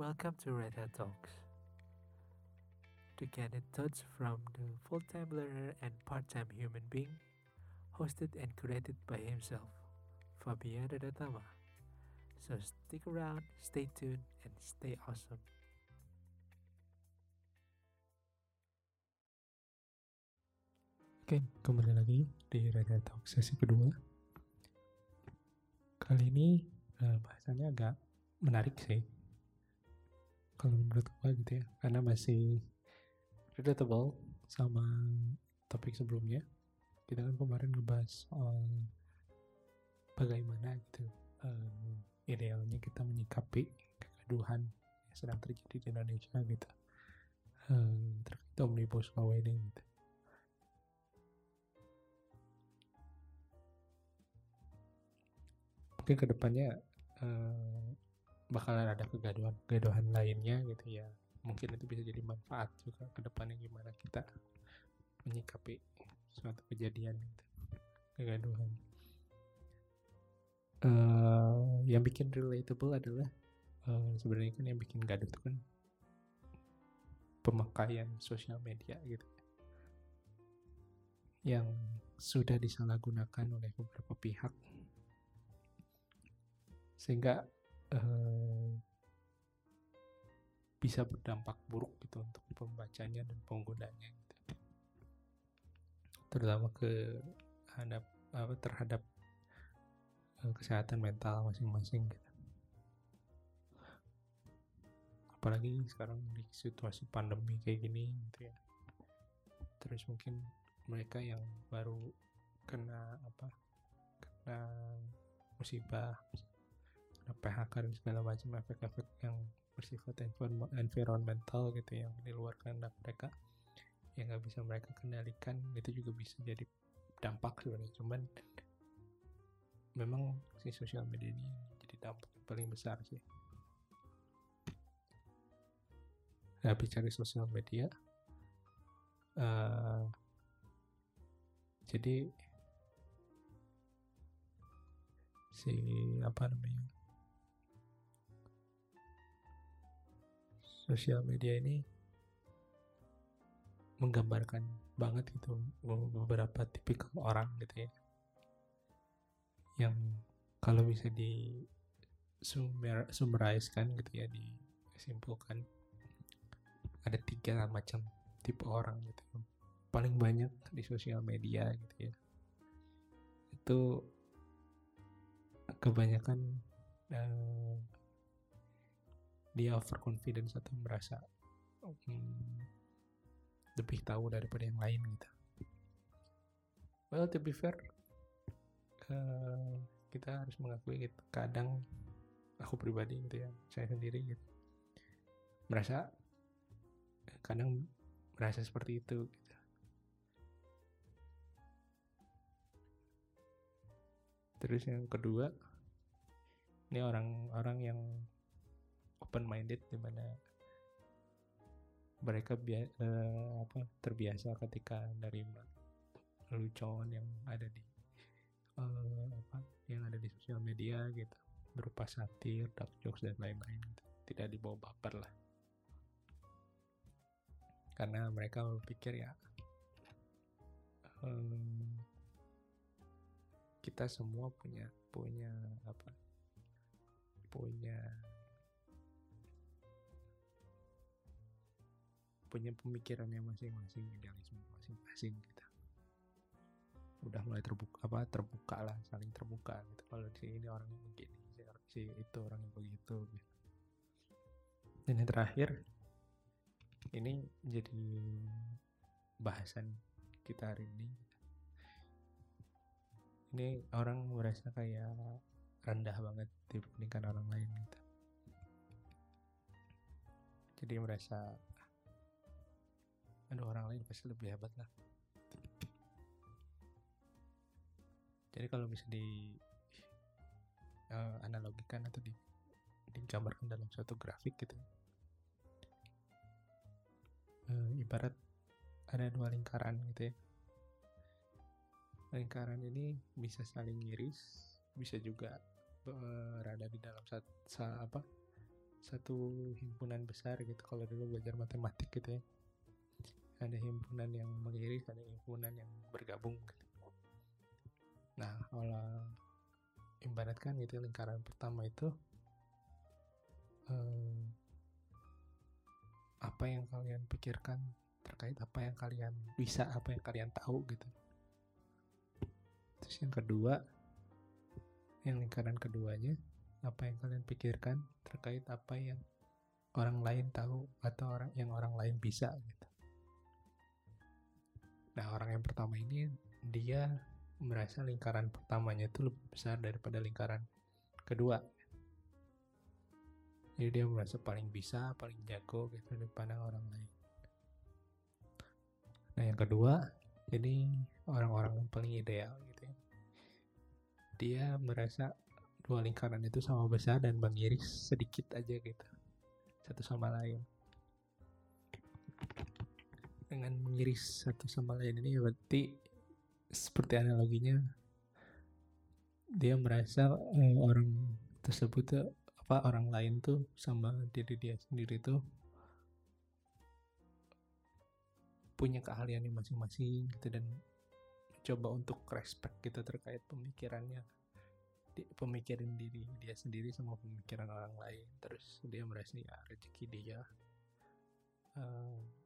Welcome to Red Hat Talks. To get thoughts from the full-time learner and part-time human being, hosted and curated by himself, Fabian Radatama. So stick around, stay tuned, and stay awesome. Oke, kembali lagi di Red Hat Talk sesi kedua. Kali ini eh, bahasannya agak menarik sih. Kalau menurut gua gitu ya, karena masih relatable sama topik sebelumnya. Kita kan kemarin ngebahas soal bagaimana gitu eh, idealnya kita menyikapi kegaduhan yang sedang terjadi di Indonesia gitu. Eh, terkait omnibus law ini gitu. mungkin ke depannya eh, bakalan ada kegaduhan-kegaduhan lainnya gitu ya. Mungkin itu bisa jadi manfaat juga ke depannya gimana kita menyikapi suatu kejadian gitu kegaduhan. Eh, yang bikin relatable adalah eh, sebenarnya kan yang bikin gaduh itu kan pemakaian sosial media gitu. Yang sudah disalahgunakan oleh beberapa pihak. Sehingga eh, bisa berdampak buruk gitu untuk pembacanya dan penggunanya gitu. terutama ke hadap apa terhadap eh, kesehatan mental masing-masing gitu. apalagi sekarang di situasi pandemi kayak gini gitu ya terus mungkin mereka yang baru kena apa kena musibah PHK dan segala macam efek-efek yang bersifat environ- environmental gitu yang di luar kehendak mereka yang nggak bisa mereka kendalikan itu juga bisa jadi dampak sebenarnya. Cuman memang si sosial media ini jadi dampak yang paling besar sih. Nah bicara sosial media eh, jadi si apa namanya sosial media ini menggambarkan banget gitu beberapa tipikal orang gitu ya. Yang kalau bisa di sumber summarize-kan gitu ya disimpulkan. Ada tiga macam tipe orang gitu. Paling banyak di sosial media gitu ya. Itu kebanyakan eh, dia overconfidence atau merasa hmm, lebih tahu daripada yang lain gitu. Well to be fair, eh, kita harus mengakui gitu. Kadang aku pribadi gitu ya, saya sendiri gitu merasa kadang merasa seperti itu. Gitu. Terus yang kedua, ini orang-orang yang open minded di mana mereka bia eh, apa terbiasa ketika menerima lelucon yang ada di eh, apa yang ada di sosial media gitu berupa satir, dark jokes dan lain-lain gitu. tidak dibawa baper lah karena mereka berpikir ya em, kita semua punya punya apa punya punya pemikirannya masing-masing idealisme masing-masing kita udah mulai terbuka apa terbuka lah saling terbuka gitu. Kalau di sini orangnya begini si, si itu orangnya begitu gitu. dan yang terakhir ini jadi bahasan kita hari ini. Ini orang merasa kayak rendah banget dibandingkan orang lain gitu. Jadi merasa aduh orang lain pasti lebih hebat lah. Jadi kalau bisa di eh, analogikan atau di digambarkan dalam suatu grafik gitu. Eh, ibarat ada dua lingkaran gitu ya. Lingkaran ini bisa saling iris bisa juga berada di dalam sat, sa- apa satu himpunan besar gitu. Kalau dulu belajar matematik gitu ya ada himpunan yang mengiris ada himpunan yang bergabung gitu. nah kalau ibaratkan gitu lingkaran pertama itu eh, apa yang kalian pikirkan terkait apa yang kalian bisa apa yang kalian tahu gitu terus yang kedua yang lingkaran keduanya apa yang kalian pikirkan terkait apa yang orang lain tahu atau orang yang orang lain bisa gitu nah orang yang pertama ini dia merasa lingkaran pertamanya itu lebih besar daripada lingkaran kedua. Jadi dia merasa paling bisa paling jago gitu daripada orang lain. Nah yang kedua jadi orang-orang yang paling ideal gitu ya. Dia merasa dua lingkaran itu sama besar dan mengiris sedikit aja gitu satu sama lain dengan mengiris satu sama lain ini berarti seperti analoginya dia merasa eh, orang tersebut tuh apa orang lain tuh sama diri dia sendiri tuh punya keahliannya masing-masing gitu dan coba untuk respect gitu terkait pemikirannya di, pemikiran diri dia sendiri sama pemikiran orang lain. Terus dia merasa ya rezeki dia uh,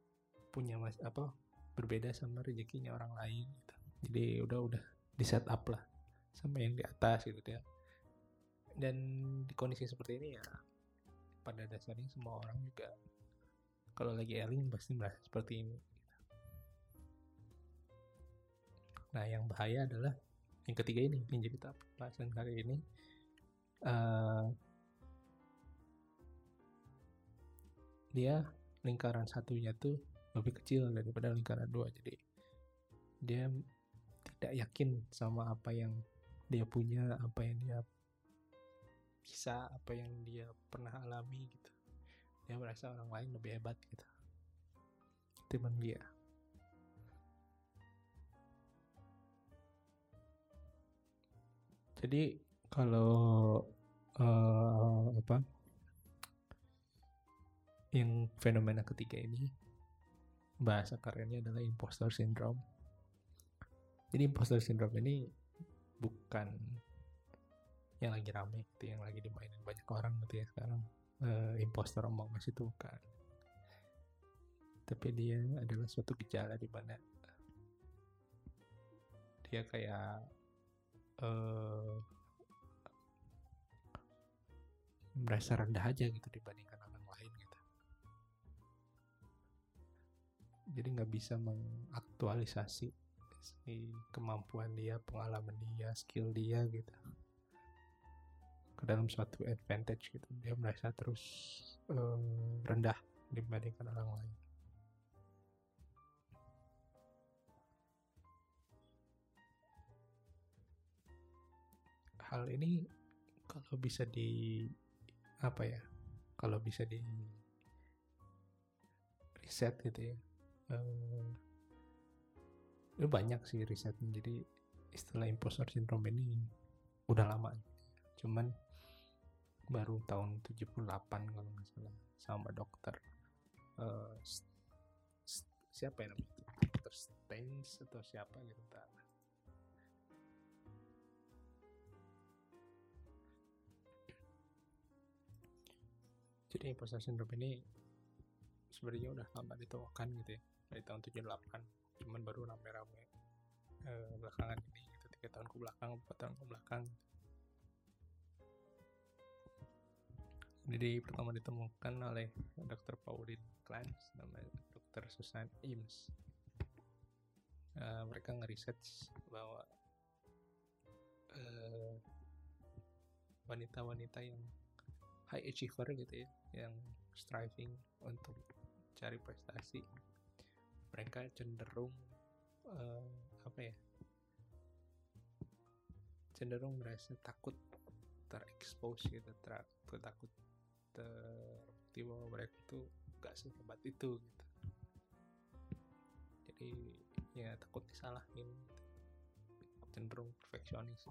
punya mas apa berbeda sama rezekinya orang lain gitu. Jadi udah udah di set up lah sama yang di atas gitu ya. Dan di kondisi seperti ini ya pada dasarnya semua orang juga kalau lagi eling pasti merasa seperti ini nah yang bahaya adalah yang ketiga ini yang jadi pembahasan hari ini uh, dia lingkaran satunya tuh lebih kecil daripada lingkaran dua. Jadi dia tidak yakin sama apa yang dia punya apa yang dia bisa apa yang dia pernah alami gitu. Dia merasa orang lain lebih hebat gitu. Timbang dia. Jadi kalau uh, apa yang fenomena ketiga ini bahasa karyanya adalah imposter syndrome. Jadi imposter syndrome ini bukan yang lagi rame gitu yang lagi dimainin banyak orang gitu ya sekarang. Uh, imposter omong masih itu bukan. Tapi dia adalah suatu gejala di mana dia kayak uh, merasa rendah aja gitu dibandingkan jadi nggak bisa mengaktualisasi si kemampuan dia pengalaman dia skill dia gitu. Ke dalam suatu advantage gitu. Dia merasa terus um, rendah dibandingkan orang lain. Hal ini kalau bisa di apa ya kalau bisa di riset gitu ya uh, itu banyak sih risetnya. Jadi istilah imposter syndrome ini udah lama. Cuman baru tahun 78 kalau nggak salah sama dokter uh, siapa ya namanya dokter Stains atau siapa gitu tak jadi imposter syndrome ini sebenarnya udah lama ditemukan gitu ya dari tahun 78 cuman baru rame-rame eh, belakangan ini gitu tiga tahun ke belakang empat tahun ke belakang jadi pertama ditemukan oleh Dr. Pauline Clance namanya Dr. Susan Eames uh, mereka ngeriset bahwa wanita wanita-wanita yang high achiever gitu ya yang striving untuk cari prestasi mereka cenderung uh, apa ya? Cenderung merasa takut terekspos gitu ter takut terbukti bahwa mereka tuh gak sehebat itu gitu. Jadi ya takut disalahin cenderung perfeksionis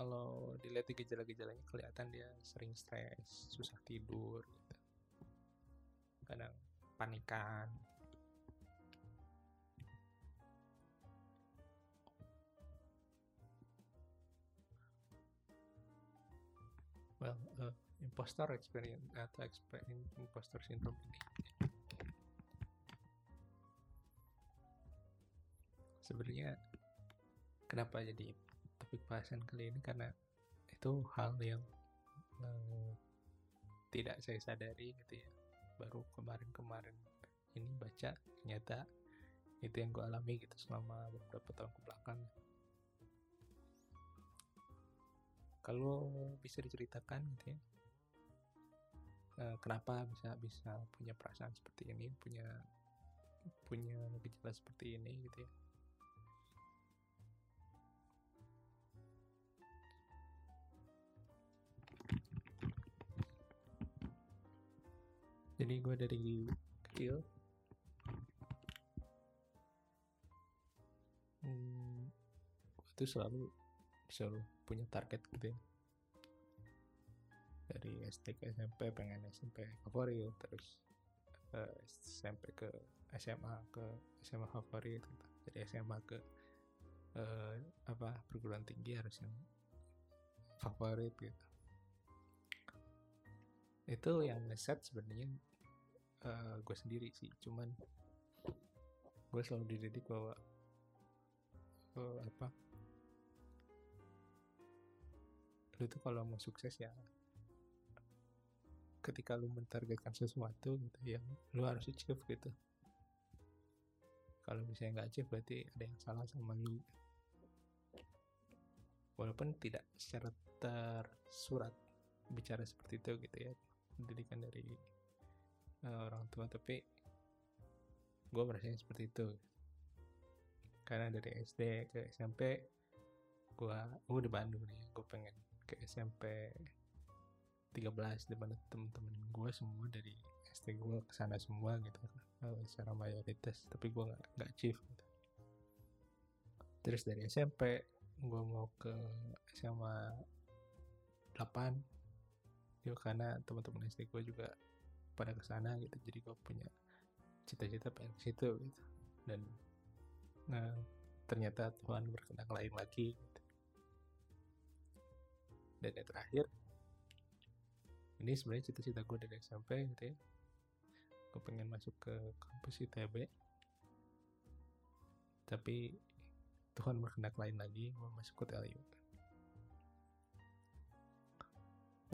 kalau dilihat di gejala-gejalanya kelihatan dia sering stres susah tidur gitu. Kadang panikan. Well uh, impostor experience atau experience impostor syndrome ini. Sebenarnya kenapa jadi topik bahasan kali ini karena itu hal yang uh, tidak saya sadari gitu ya. Baru kemarin-kemarin ini baca ternyata itu yang gue alami gitu selama beberapa tahun ke belakang kalau bisa diceritakan gitu ya uh, kenapa bisa bisa punya perasaan seperti ini punya punya gejala seperti ini gitu ya jadi gue dari kecil hmm, tuh selalu selalu punya target gitu ya dari SD ke SMP pengen SMP favorit terus uh, eh, SMP ke SMA ke SMA favorit gitu. dari SMA ke uh, apa perguruan tinggi harus yang favorit gitu itu yang ngeset sebenarnya uh, eh, gue sendiri sih. Cuman gue selalu dididik bahwa uh, apa lu tuh kalau mau sukses ya ketika lu mentargetkan sesuatu gitu ya lu harus achieve gitu. Kalau misalnya nggak achieve berarti ada yang salah sama lu. Walaupun tidak secara tersurat bicara seperti itu gitu ya pendidikan dari uh, orang tua tapi gue merasanya seperti itu. Karena dari SD ke SMP gue gue di Bandung nih gue pengen ke SMP 13 di mana temen-temen gue semua dari SD gue ke sana semua gitu uh, secara mayoritas tapi gue nggak nggak achieve gitu. terus dari SMP gue mau ke SMA 8 yuk karena teman-teman SD gue juga pada ke sana gitu. Jadi gue punya cita-cita pengen ke situ gitu. Dan nah ternyata Tuhan berkenan lain lagi gitu. dan yang terakhir ini sebenarnya cita-cita gue dari SMP gitu ya. Gue pengen masuk ke kampus ITB tapi Tuhan berkenak lain lagi gue masuk ke TLU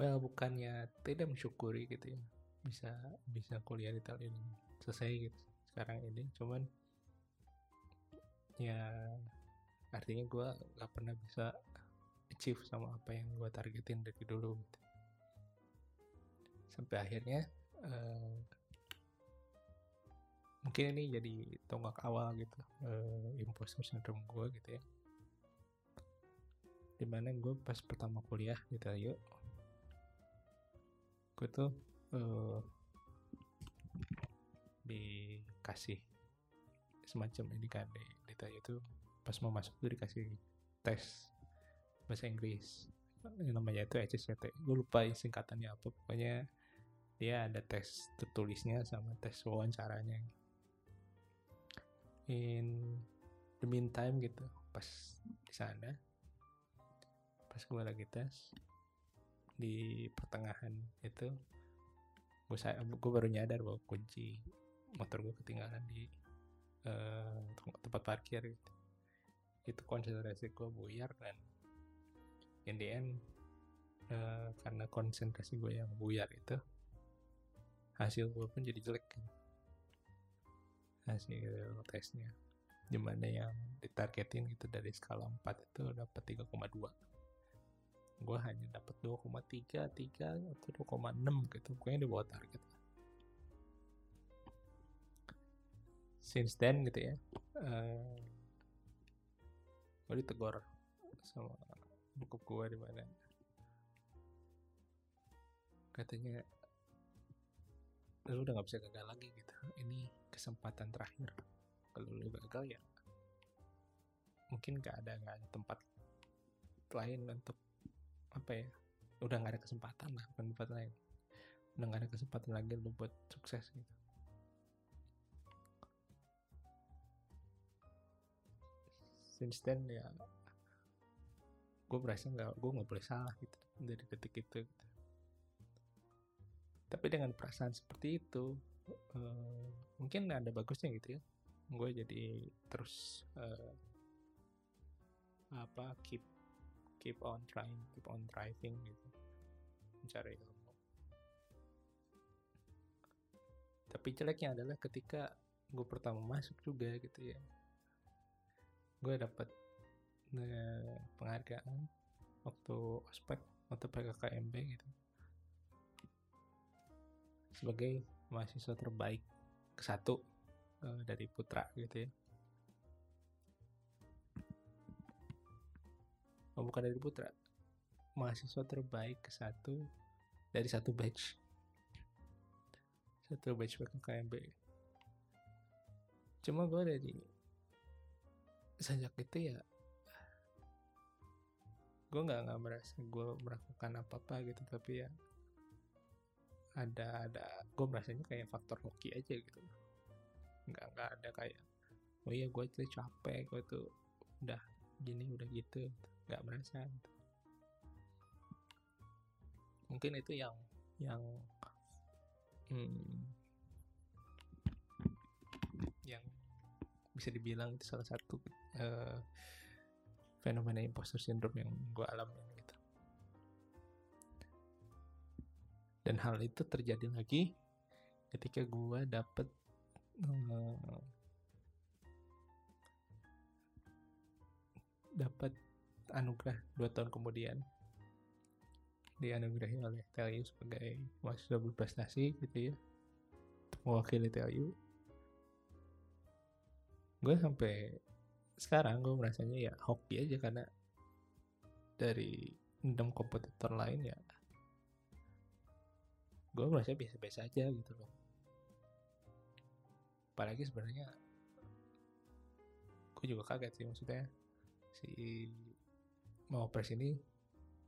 well bukannya tidak mensyukuri gitu ya bisa bisa kuliah di tahun ini selesai gitu sekarang ini. Cuman ya artinya gue gak pernah bisa achieve sama apa yang gue targetin dari dulu gitu. sampai akhirnya uh, mungkin ini jadi tonggak awal gitu uh, imposter syndrome gue gitu ya. Di mana gue pas pertama kuliah gitu yuk gue tuh uh, dikasih semacam ini kan di data itu pas mau masuk tuh dikasih tes bahasa Inggris. Yang namanya itu HSCT gue lupa singkatannya apa pokoknya dia ada tes tertulisnya sama tes wawancaranya. In the meantime gitu pas di sana pas gue lagi tes di pertengahan itu gue gue baru nyadar bahwa kunci motor gue ketinggalan di uh, tempat parkir gitu. itu konsentrasi gue buyar dan in the end uh, karena konsentrasi gue yang buyar itu hasil gue pun jadi jelek kan. hasil tesnya di mana yang ditargetin gitu dari skala 4 itu dapat 3,2 gue hanya dapat 2,3 3 atau 2,6 gitu. Pokoknya di bawah target since then gitu ya uh, eh, gue ditegur sama buku gue di mana. Katanya lu udah nggak bisa gagal lagi gitu. Ini kesempatan terakhir. Kalau lu gagal ya mungkin gak ada nggak ada tempat lain untuk apa ya udah nggak ada kesempatan lah bukan tempat lain. Udah nggak ada kesempatan lagi lu buat sukses gitu. Since then ya gue merasa nggak gue nggak boleh salah gitu dari detik itu gitu. tapi dengan perasaan seperti itu eh, mungkin ada bagusnya gitu ya. Gue jadi terus eh, apa keep keep on trying keep on thriving gitu. Mencari ilmu. Tapi jeleknya adalah ketika gue pertama masuk juga gitu ya. Gue dapat eh, penghargaan waktu ospek waktu PKKMB gitu. Sebagai mahasiswa terbaik ke satu eh, dari Putra gitu ya oh bukan dari Putra. Mahasiswa terbaik ke satu dari satu batch. Satu batch PKKMB cuma gue dari sejak itu ya gue nggak nggak merasa gue melakukan apa apa gitu tapi ya ada ada gue merasanya kayak faktor hoki aja gitu. Nggak nggak ada kayak oh iya gue tuh capek gue tuh udah gini udah gitu nggak merasa gitu. mungkin itu yang yang hmm, yang bisa dibilang itu salah satu eh, fenomena imposter syndrome yang gue alami gitu. Dan hal itu terjadi lagi ketika gue dapet eh, dapat anugerah dua tahun kemudian. Dianugerahi oleh TLU sebagai mahasiswa berprestasi gitu ya. Untuk mewakili TLU gue sampai sekarang gue merasanya ya hoki aja karena dari enam kompetitor lain ya gue merasa biasa-biasa aja gitu loh. Apalagi sebenarnya gue juga kaget sih maksudnya si mau pres ini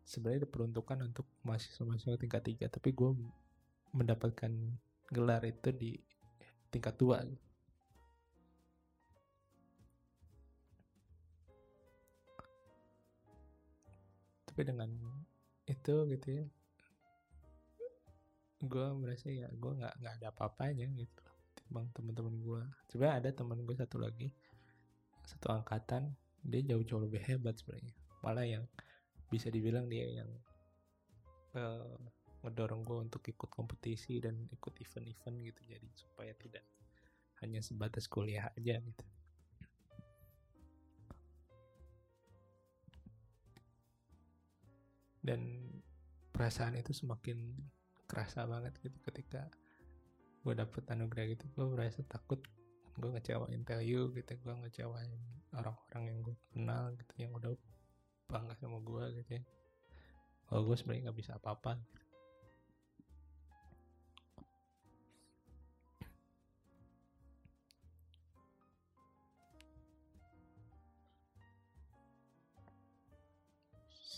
sebenarnya diperuntukkan untuk mahasiswa-mahasiswa tingkat tiga tapi gue mendapatkan gelar itu di tingkat dua. Tapi dengan itu gitu ya gue merasa ya gue nggak nggak ada apa-apanya gitu timbang teman-teman gue sebenarnya ada teman gue satu lagi satu angkatan dia jauh-jauh lebih hebat sebenarnya malah yang bisa dibilang dia yang eh, ngedorong gue untuk ikut kompetisi dan ikut event-event gitu. Jadi supaya tidak hanya sebatas kuliah aja gitu. Dan perasaan itu semakin kerasa banget gitu ketika gue dapet anugerah gitu. Gue merasa takut gue ngecewain TLU gitu gue ngecewain orang-orang yang gue kenal gitu yang udah bangga sama gue gitu ya. Kalau gue sebenarnya nggak bisa apa-apa gitu.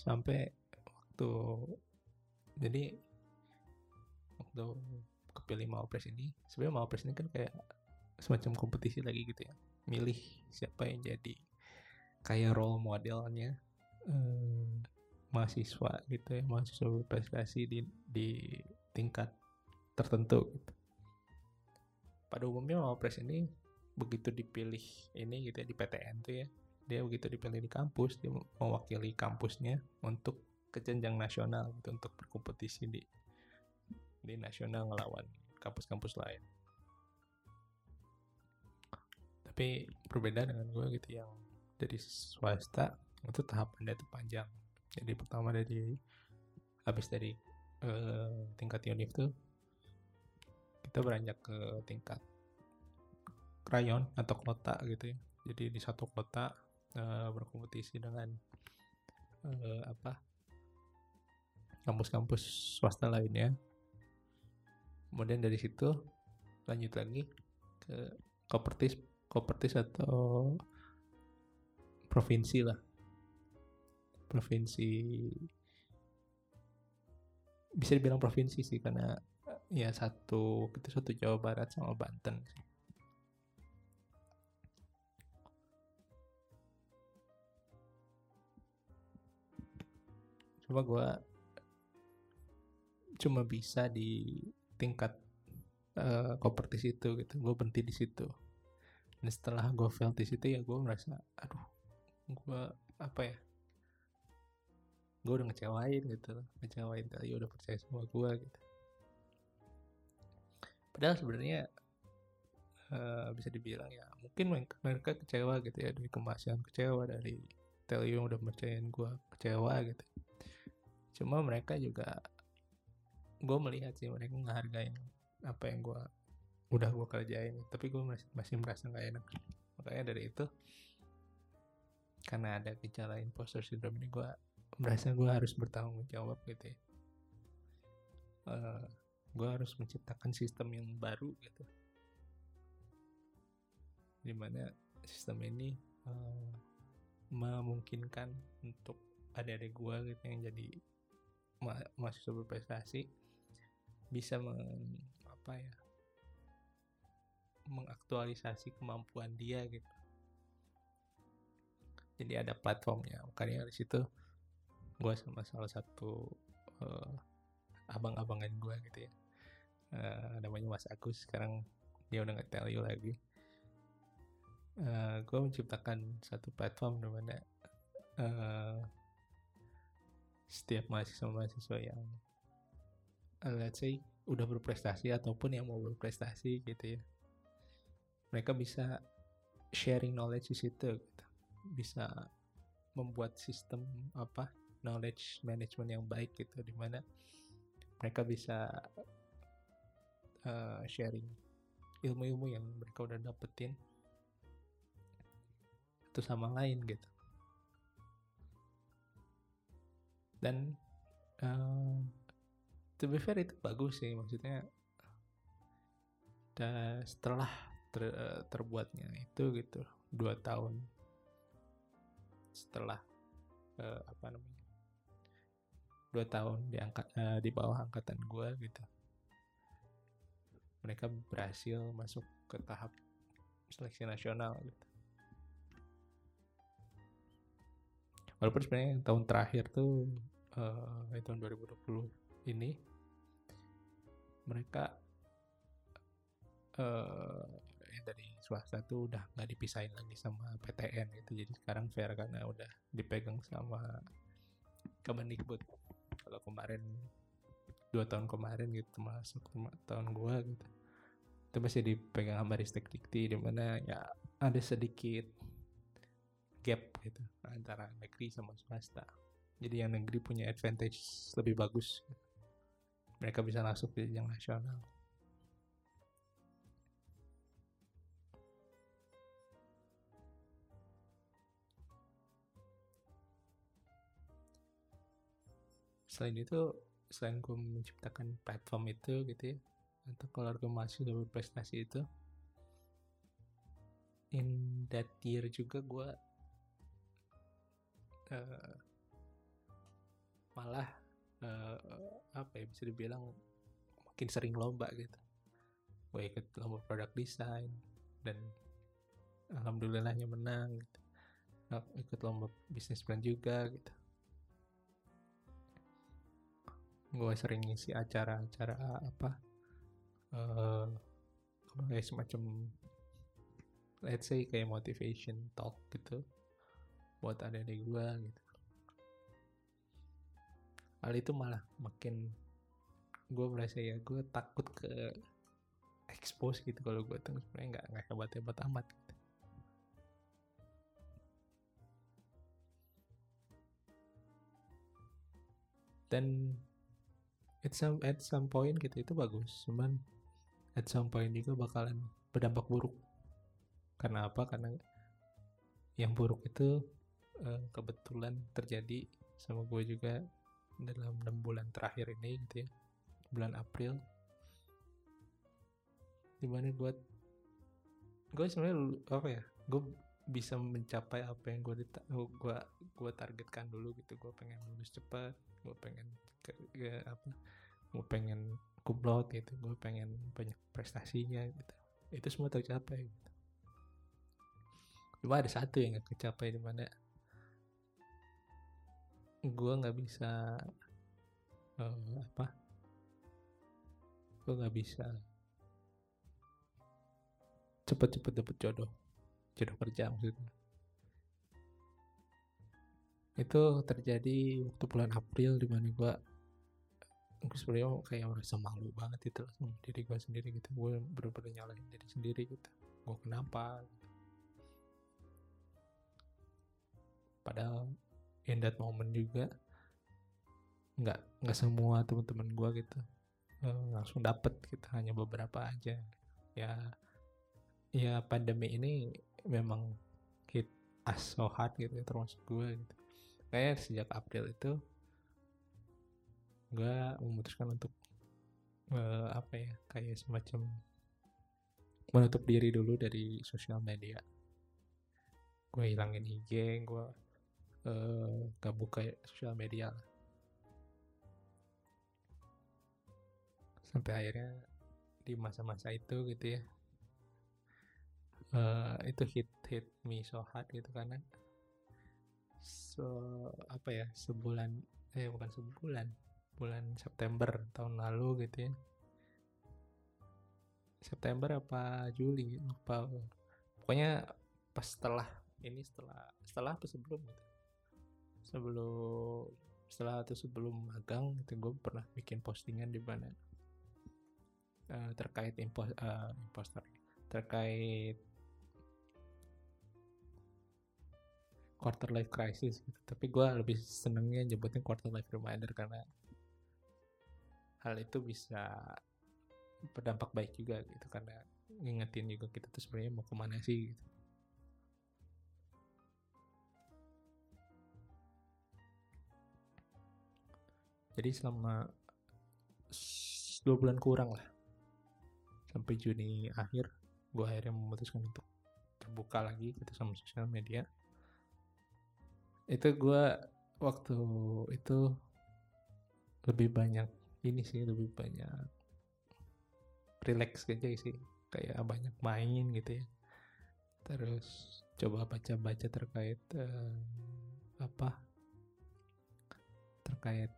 sampai waktu jadi waktu kepilih Mawapres ini sebenarnya Mawapres ini kan kayak semacam kompetisi lagi gitu ya. Milih siapa yang jadi kayak role modelnya eh, mahasiswa gitu ya mahasiswa berprestasi di di tingkat tertentu gitu. pada umumnya Mawapres ini begitu dipilih ini gitu ya di PTN tuh ya dia begitu dipilih di kampus dia mewakili kampusnya untuk ke jenjang nasional gitu untuk berkompetisi di di nasional ngelawan kampus-kampus lain tapi berbeda dengan gue gitu yang dari swasta itu tahapannya itu panjang. Jadi pertama dari habis dari eh, tingkat univ tuh kita beranjak ke tingkat rayon atau kota gitu ya. Jadi di satu kota eh, berkompetisi dengan eh, apa kampus-kampus swasta lainnya kemudian dari situ lanjut lagi ke kopertis kopertis atau provinsi lah provinsi bisa dibilang provinsi sih karena ya satu itu satu Jawa Barat sama Banten. Cuma gue cuma bisa di tingkat uh, kompetisi itu gitu. Gue berhenti di situ. Dan setelah gue fail di situ ya gue merasa, aduh, gue apa ya? Gue udah ngecewain gitu, ngecewain tadi udah percaya sama gue gitu. Padahal sebenarnya uh, bisa dibilang ya mungkin mereka kecewa gitu ya dari kemasan kecewa dari Telio yang udah percayain gue kecewa gitu. Cuma mereka juga gue melihat sih mereka menghargai apa yang gue udah gue kerjain tapi gue masih, masih merasa nggak enak. Makanya dari itu karena ada gejala imposter syndrome ini gue merasa gue harus bertanggung jawab gitu ya. Uh, gue harus menciptakan sistem yang baru gitu. Di mana sistem ini uh, memungkinkan untuk adik-adik gue gitu yang jadi ma mahasiswa berprestasi bisa meng, apa ya mengaktualisasi kemampuan dia gitu. Jadi ada platformnya makanya di situ gue sama salah satu uh, abang-abangan gue gitu ya. Uh, namanya Mas Agus sekarang dia udah nggak tell you lagi. Uh, eh, gue menciptakan satu platform di mana uh, setiap mahasiswa-mahasiswa yang uh, let's say udah berprestasi ataupun yang mau berprestasi gitu ya. Mereka bisa sharing knowledge di situ gitu. bisa membuat sistem apa knowledge management yang baik gitu di mana mereka bisa uh, sharing ilmu-ilmu yang mereka udah dapetin itu sama lain gitu. Dan uh, to be fair itu bagus sih maksudnya dan setelah ter, uh, terbuatnya itu gitu dua tahun setelah uh, apa namanya dua tahun di angkat uh, di bawah angkatan gue gitu. Mereka berhasil masuk ke tahap seleksi nasional gitu. Walaupun sebenarnya tahun terakhir tuh uh, tahun 2020 ini mereka uh, yang dari swasta tuh udah nggak dipisahin lagi sama PTN gitu. Jadi sekarang fair karena udah dipegang sama Kemendikbud kalau kemarin dua tahun kemarin gitu masuk tahun gua gitu. Itu masih dipegang sama Ristek di mana ya ada sedikit gap gitu antara negeri sama swasta. Jadi yang negeri punya advantage lebih bagus. Mereka bisa masuk di yang nasional selain itu selain gue menciptakan platform itu gitu ya untuk keluarga mahasiswa berprestasi itu in that year juga gue uh, malah uh, apa ya bisa dibilang makin sering lomba gitu. Gue ikut lomba produk desain dan alhamdulillahnya menang gitu. Ikut lomba bisnis plan juga gitu gue sering ngisi acara-acara apa uh, kayak semacam let's say kayak motivation talk gitu buat adik-adik gue gitu hal itu malah makin gue merasa ya gue takut ke expose gitu kalau gue tuh sebenarnya nggak nggak hebat hebat amat gitu. dan at some at some point gitu itu bagus. Cuman at some point juga bakalan berdampak buruk. Karena apa? Karena yang buruk itu uh, kebetulan terjadi sama gue juga dalam enam bulan terakhir ini gitu ya. Bulan April. Di mana gue gue sebenarnya apa ya? Gue bisa mencapai apa yang gue gue gue targetkan dulu gitu. Gue pengen lulus cepat gue pengen ke, ke apa gue pengen kumlot gitu gue pengen banyak prestasinya gitu itu semua tercapai gitu. cuma ada satu yang gak kecapai di mana gue nggak bisa eh, apa gue nggak bisa cepet-cepet dapet jodoh jodoh kerja maksudnya itu terjadi waktu bulan April di mana gue gue sebenarnya kayak merasa malu banget itu sama diri gue sendiri gitu. Gue bener-bener nyalahin diri sendiri gitu. Gue kenapa? Padahal in that moment juga nggak nggak semua teman-teman gue gitu eh, langsung dapet gitu. Hanya beberapa aja. Ya ya pandemi ini memang us so hard gitu termasuk gue gitu kayak sejak April itu gue memutuskan untuk eh, apa ya kayak semacam menutup diri dulu dari sosial media. Gue hilangin IG gue eh, gak buka sosial media sampai akhirnya di masa-masa itu gitu ya eh, itu hit hit me so hard gitu karena so apa ya sebulan eh bukan sebulan bulan September tahun lalu gitu ya. September apa Juli lupa pokoknya pas setelah ini setelah setelah apa sebelum gitu. Sebelum setelah atau sebelum magang itu gue pernah bikin postingan di mana eh, terkait impo, eh, imposter terkait quarter life crisis gitu. tapi gue lebih senengnya nyebutnya quarter life reminder karena hal itu bisa berdampak baik juga gitu karena ngingetin juga kita tuh sebenarnya mau ke mana sih gitu. Jadi selama dua bulan kurang lah sampai Juni akhir gue akhirnya memutuskan untuk terbuka lagi gitu sama sosial media itu gue waktu itu lebih banyak ini sih lebih banyak relax aja sih. Kayak banyak main gitu ya. Terus coba baca-baca terkait eh, apa terkait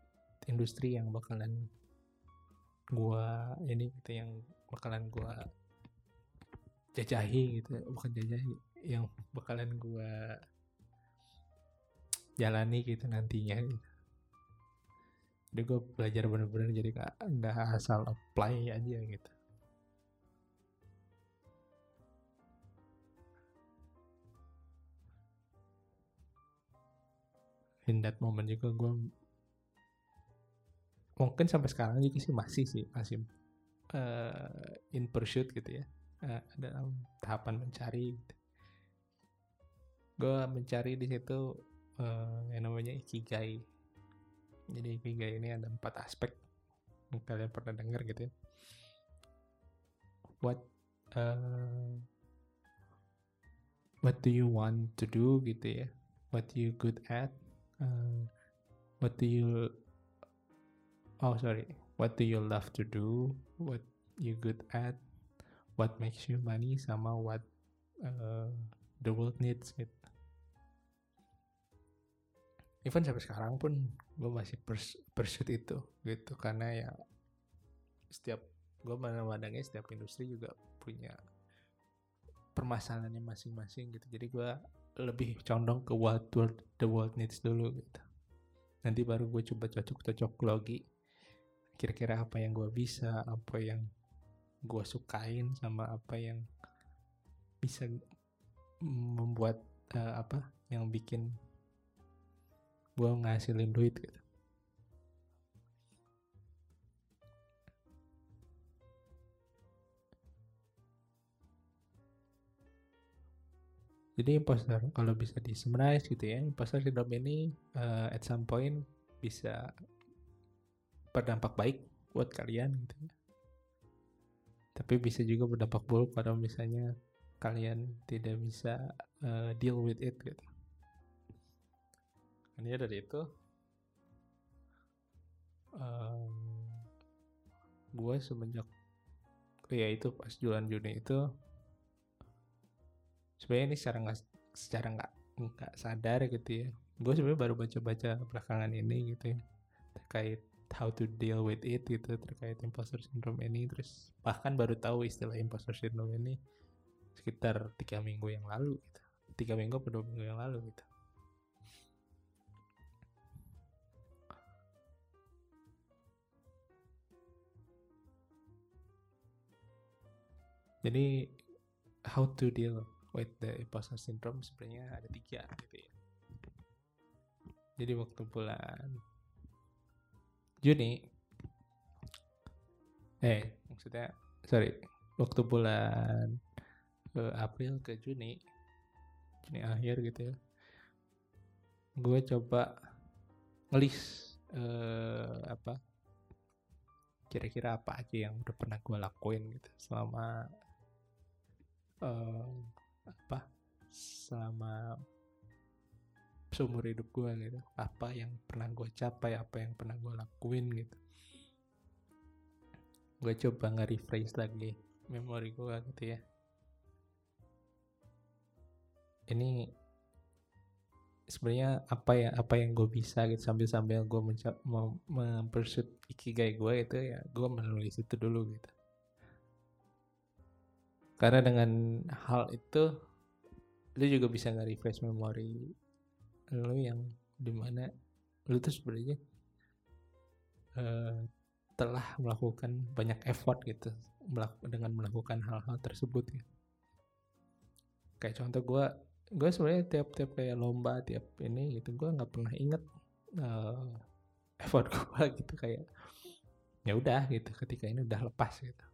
industri yang bakalan gua ini gitu yang bakalan gua jajahi gitu bukan jajahi yang bakalan gua jalani gitu nantinya gitu. jadi gue belajar bener-bener jadi nggak nggak asal apply aja gitu in that moment juga gue mungkin sampai sekarang juga sih masih sih masih eh, in pursuit gitu ya eh, dalam tahapan mencari gitu. gue mencari di situ eh, yang namanya ikigai. Jadi ikigai ini ada empat aspek yang kalian pernah dengar gitu ya. What eh, what do you want to do gitu ya. What you good at uh, what do you oh sorry. What do you love to do what you good at what makes you money sama what uh, the world needs gitu even sampai sekarang pun gue masih pers pursuit itu gitu. Karena ya setiap gue memandangnya setiap industri juga punya permasalahannya masing-masing gitu. Jadi gue lebih condong ke what world, the world needs dulu gitu. Nanti baru gue coba cocok-cocok logi kira-kira apa yang gue bisa apa yang gue sukain sama apa yang bisa membuat eh, apa yang bikin gue ngasilin duit gitu Jadi imposter kalau bisa di summarize gitu ya, imposter syndrome ini eh, at some point bisa berdampak baik buat kalian gitu ya. Tapi bisa juga berdampak buruk kalau misalnya kalian tidak bisa eh, deal with it gitu. Ini dari itu em, gue semenjak ya itu pas bulan Juni itu sebenarnya ini secara nggak secara nggak nggak sadar gitu ya. Gue sebenarnya baru baca-baca belakangan ini gitu ya terkait how to deal with it gitu terkait imposter syndrome ini terus bahkan baru tahu istilah imposter syndrome ini sekitar tiga minggu yang lalu gitu. Tiga minggu atau dua minggu yang lalu gitu jadi how to deal with the imposter syndrome sebenarnya ada tiga gitu ya. Jadi waktu bulan Juni eh maksudnya sorry waktu bulan ke April ke Juni Juni akhir gitu ya gue coba ngelis eh, apa kira-kira apa aja yang udah pernah gue lakuin gitu selama eh, apa selama seumur hidup gue gitu apa yang pernah gue capai apa yang pernah gue lakuin gitu gue coba nge-rephrase lagi memori gue gitu ya ini sebenarnya apa ya apa yang gue bisa gitu sambil sambil gue mencap mempersuit ikigai gue itu ya gue menulis itu dulu gitu karena dengan hal itu lu juga bisa nge-refresh memori lu yang di mana lu tuh sebenarnya uh, telah melakukan banyak effort gitu dengan melakukan hal-hal tersebut gitu. kayak contoh gue gue sebenarnya tiap-tiap kayak lomba tiap ini gitu gue nggak pernah inget uh, effort gue gitu kayak ya udah gitu ketika ini udah lepas gitu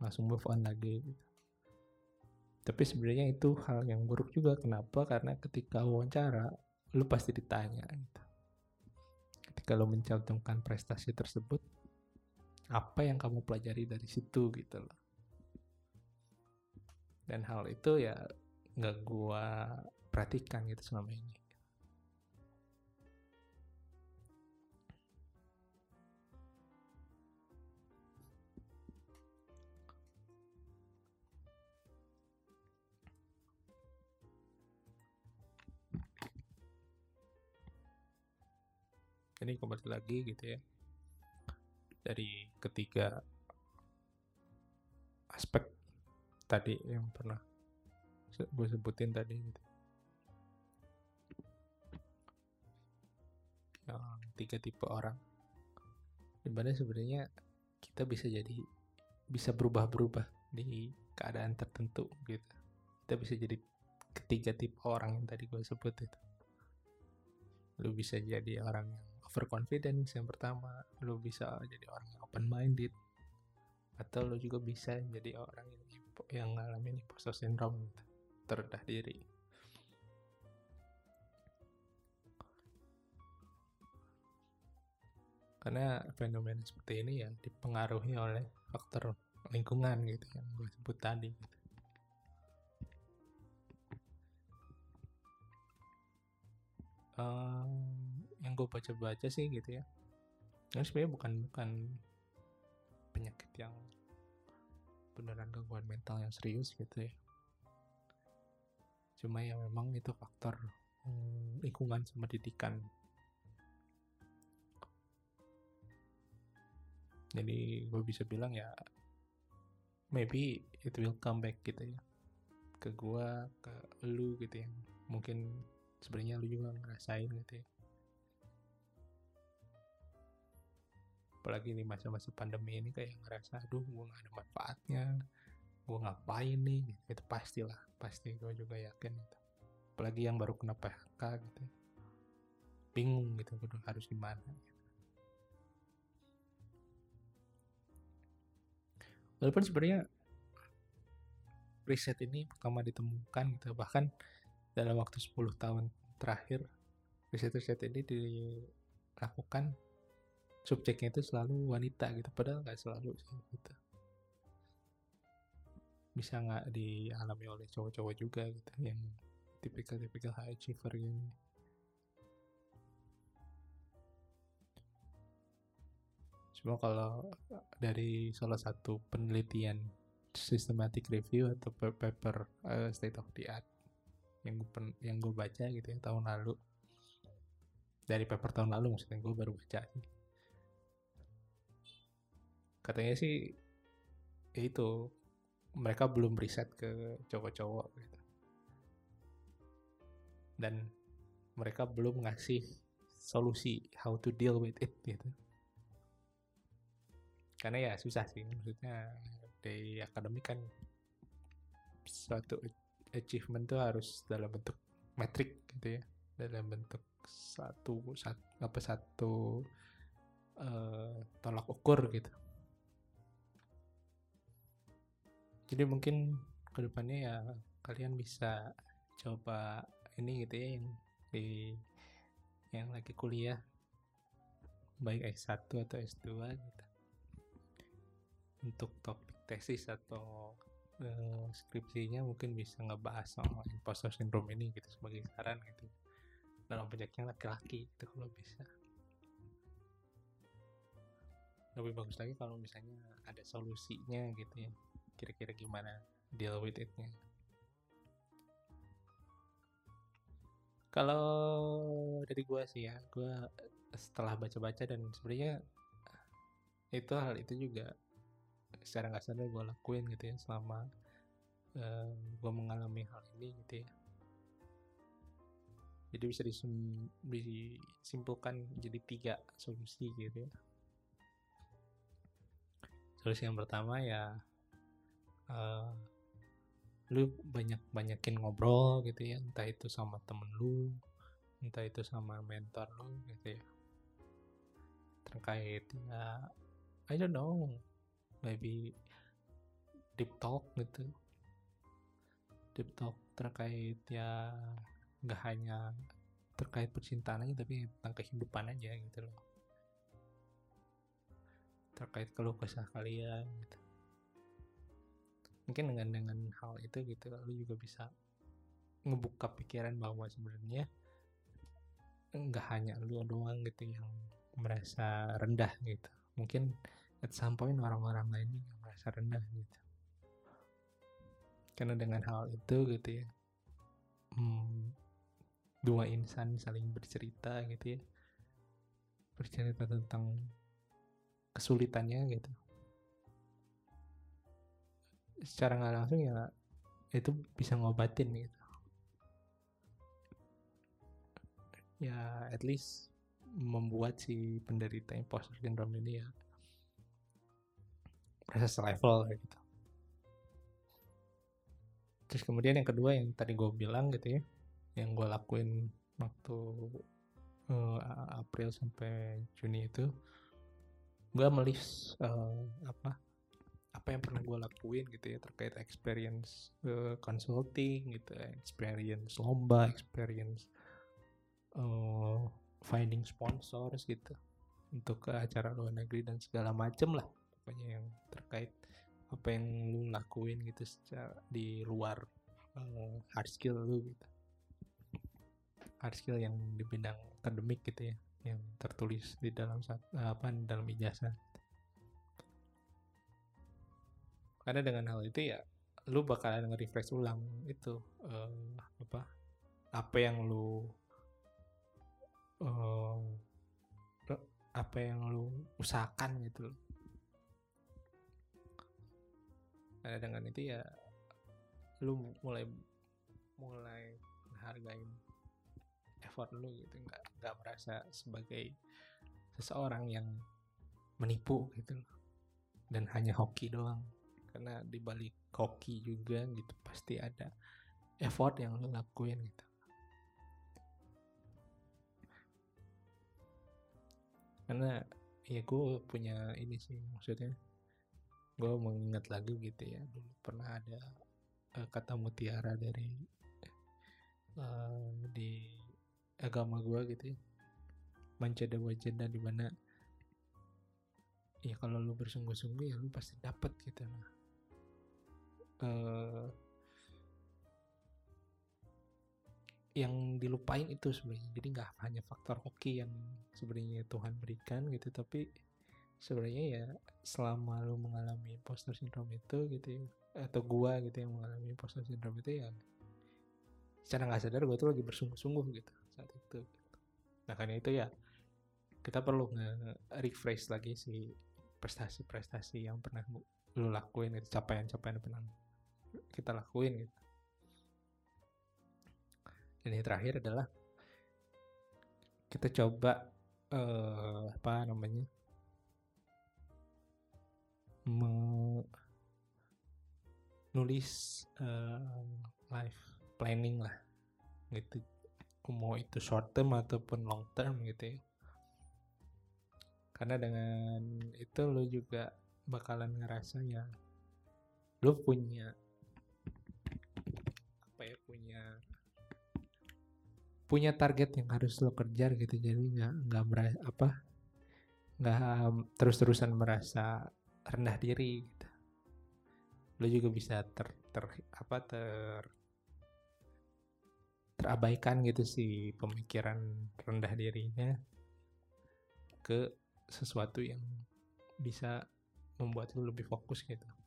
langsung move on lagi gitu. Tapi sebenarnya itu hal yang buruk juga. Kenapa? Karena ketika wawancara lu pasti ditanya gitu. Ketika lu mencantumkan prestasi tersebut apa yang kamu pelajari dari situ gitu loh. Dan hal itu ya nggak gua perhatikan gitu selama ini ini kembali lagi gitu ya. Dari ketiga aspek tadi yang pernah gue sebutin tadi gitu. yang tiga tipe orang. Di mana sebenarnya kita bisa jadi bisa berubah-berubah di keadaan tertentu gitu. Kita bisa jadi ketiga tipe orang yang tadi gue sebut itu. Lu bisa jadi orang yang overconfidence yang pertama lu bisa jadi orang yang open minded atau lu juga bisa jadi orang yang yang ngalamin imposter syndrome terendah diri. Karena fenomena seperti ini ya dipengaruhi oleh faktor lingkungan gitu yang gue sebut tadi gitu. Yang gue baca-baca sih gitu ya. Ini sebenarnya bukan bukan penyakit yang beneran gangguan mental yang serius gitu ya. Cuma ya memang itu faktor hmm, lingkungan sama didikan. Jadi gue bisa bilang ya maybe it will come back gitu ya. Ke gue ke lu gitu ya. Mungkin sebenarnya lu juga ngerasain gitu ya apalagi di masa-masa pandemi ini kayak ngerasa aduh gue gak ada manfaatnya gue ngapain nih gitu. itu pastilah pasti gue juga yakin gitu. apalagi yang baru kena PHK gitu bingung gitu gue harus gimana gitu. walaupun sebenarnya riset ini pertama ditemukan gitu bahkan dalam waktu 10 tahun terakhir riset-riset ini dilakukan subjeknya itu selalu wanita gitu padahal nggak selalu sih gitu. Bisa nggak dialami oleh cowok-cowok juga gitu yang tipikal-tipikal high achiever gini. Cuma kalau dari salah satu penelitian systematic review atau pa- paper uh, state of the art yang gue yang gue baca gitu ya tahun lalu. Dari paper tahun lalu maksudnya gue baru baca sih katanya sih ya itu mereka belum riset ke cowok-cowok gitu. Dan mereka belum ngasih solusi how to deal with it gitu. Karena ya susah sih maksudnya di akademik kan suatu achievement tuh harus dalam bentuk metrik gitu ya. Dalam bentuk satu, satu apa satu uh, tolak ukur gitu jadi mungkin ke depannya ya kalian bisa coba ini gitu ya yang di yang lagi kuliah. Baik S1 atau S2 gitu. Untuk topik tesis atau uh, skripsinya mungkin bisa ngebahas soal imposter syndrome ini gitu sebagai saran gitu. Dalam banyaknya laki-laki itu kalau bisa. Lebih bagus lagi kalau misalnya ada solusinya gitu ya kira-kira gimana deal with it-nya? Kalau dari gua sih ya gua setelah baca-baca dan sebenarnya itu hal itu juga secara nggak sadar gue lakuin gitu ya selama uh, gue mengalami hal ini gitu ya. Jadi bisa disimpulkan jadi tiga solusi gitu ya. Solusi yang pertama ya uh, lu banyak banyakin ngobrol gitu ya entah itu sama temen lu entah itu sama mentor lu gitu ya. Terkait ya I don't know maybe deep talk gitu. Deep talk terkait ya nggak hanya terkait percintaan aja tapi tentang kehidupan aja gitu loh. Terkait keluh kesah kalian gitu mungkin dengan dengan hal itu gitu lu juga bisa ngebuka pikiran bahwa sebenarnya nggak hanya lu doang gitu yang merasa rendah gitu. Mungkin at some point orang-orang lain merasa rendah gitu. Karena dengan hal itu gitu ya hmm, dua insan saling bercerita gitu ya. Bercerita tentang kesulitannya gitu secara nggak langsung ya itu bisa ngobatin gitu. Ya at least membuat si penderita imposter syndrome ini ya merasa selevel gitu. Terus kemudian yang kedua yang tadi gue bilang gitu ya yang gue lakuin waktu uh, April sampai Juni itu gue melis uh, apa apa yang pernah gue lakuin gitu ya terkait experience uh, consulting gitu experience lomba experience uh, finding sponsors gitu untuk ke acara luar negeri dan segala macem lah pokoknya yang terkait apa yang lu lakuin gitu secara di luar uh, hard skill lu gitu. Hard skill yang di bidang akademik gitu ya yang tertulis di dalam apa dalam ijazah karena dengan hal itu ya lu bakalan nge-refresh ulang itu uh, apa apa yang lu uh, apa yang lu usahakan gitu karena dengan itu ya lu mulai mulai menghargai effort lu gitu. Nggak nggak merasa sebagai seseorang yang menipu gitu loh. Dan hanya hoki doang karena di balik hoki juga gitu pasti ada effort yang lu lakuin gitu. Karena ya gue punya ini sih maksudnya gue mengingat lagu gitu ya dulu pernah ada uh, kata mutiara dari uh, di agama gue gitu ya. Mancada wajada di mana ya kalau lu bersungguh-sungguh ya lu pasti dapat gitu. nah uh, yang dilupain itu sebenarnya. Jadi nggak hanya faktor hoki yang sebenarnya Tuhan berikan gitu tapi sebenarnya ya selama lu mengalami imposter syndrome itu gitu ya atau gua gitu yang mengalami imposter syndrome itu ya secara nggak sadar gua tuh lagi bersungguh-sungguh gitu saat itu. Nah karena itu ya kita perlu nge-refresh lagi si prestasi-prestasi yang pernah lu lakuin itu capaian-capaian yang pernah kita lakuin gitu. Ini terakhir adalah kita coba uh, apa namanya menulis uh, life planning lah gitu. Mau itu short term ataupun long term gitu ya. Karena dengan itu lo juga bakalan ngerasa ya lo punya apa ya punya punya target yang harus lo kejar gitu. Jadi nggak nggak merasa apa nggak terus-terusan merasa rendah diri gitu. Lo juga bisa ter, ter apa ter terabaikan gitu sih pemikiran rendah dirinya ke sesuatu yang bisa membuat lo lebih fokus gitu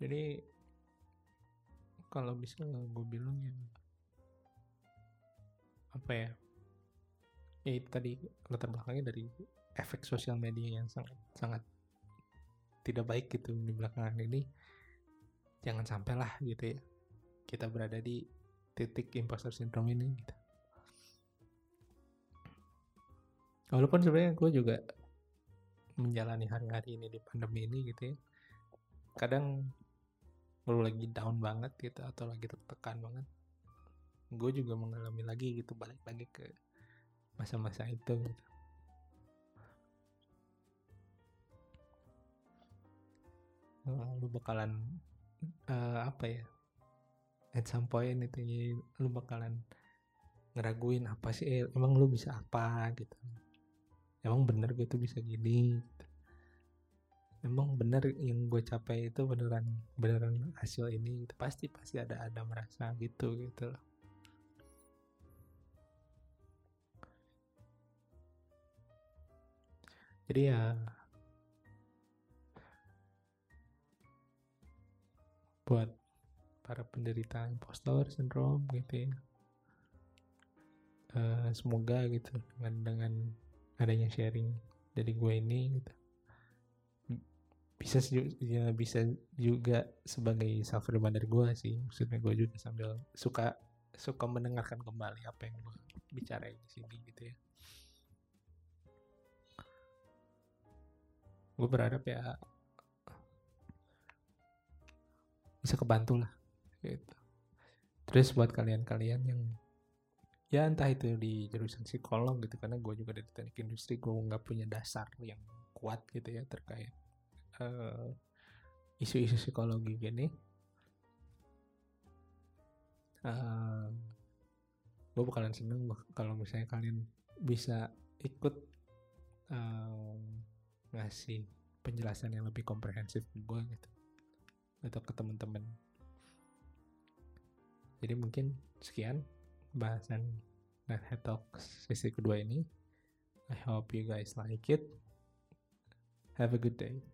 jadi kalau bisa gue bilang ya apa ya ya itu tadi latar belakangnya dari efek sosial media yang sangat sangat tidak baik gitu di belakangan ini. Jangan sampai lah gitu ya kita berada di titik imposter syndrome ini gitu. Walaupun sebenarnya gue juga menjalani hari-hari ini di pandemi ini gitu ya. Kadang lu lagi down banget gitu atau lagi tertekan banget gue juga mengalami lagi gitu balik lagi ke masa-masa itu gitu. lu bakalan uh, apa ya at some point itu ya, lu bakalan ngeraguin apa sih eh, emang lu bisa apa gitu emang bener gitu bisa gini emang bener yang gue capai itu beneran beneran hasil ini gitu. pasti pasti ada ada merasa gitu gitu loh jadi ya buat para penderita impostor syndrome gitu ya uh, semoga gitu dengan dengan adanya sharing dari gue ini gitu bisa ya bisa juga sebagai self reminder gue sih. Maksudnya gue juga sambil suka suka mendengarkan kembali apa yang gue bicara di sini gitu ya. Gue berharap ya bisa kebantu lah gitu. Terus buat kalian-kalian yang ya entah itu di jurusan psikolog gitu karena gue juga dari teknik industri gue nggak punya dasar yang kuat gitu ya terkait uh, isu-isu psikologi gini. Uh, gue bakalan seneng kalau misalnya kalian bisa ikut uh, ngasih penjelasan yang lebih komprehensif ke gue gitu atau ke teman-teman jadi mungkin sekian bahasan Net Head Talk sesi kedua ini. I hope you guys like it. Have a good day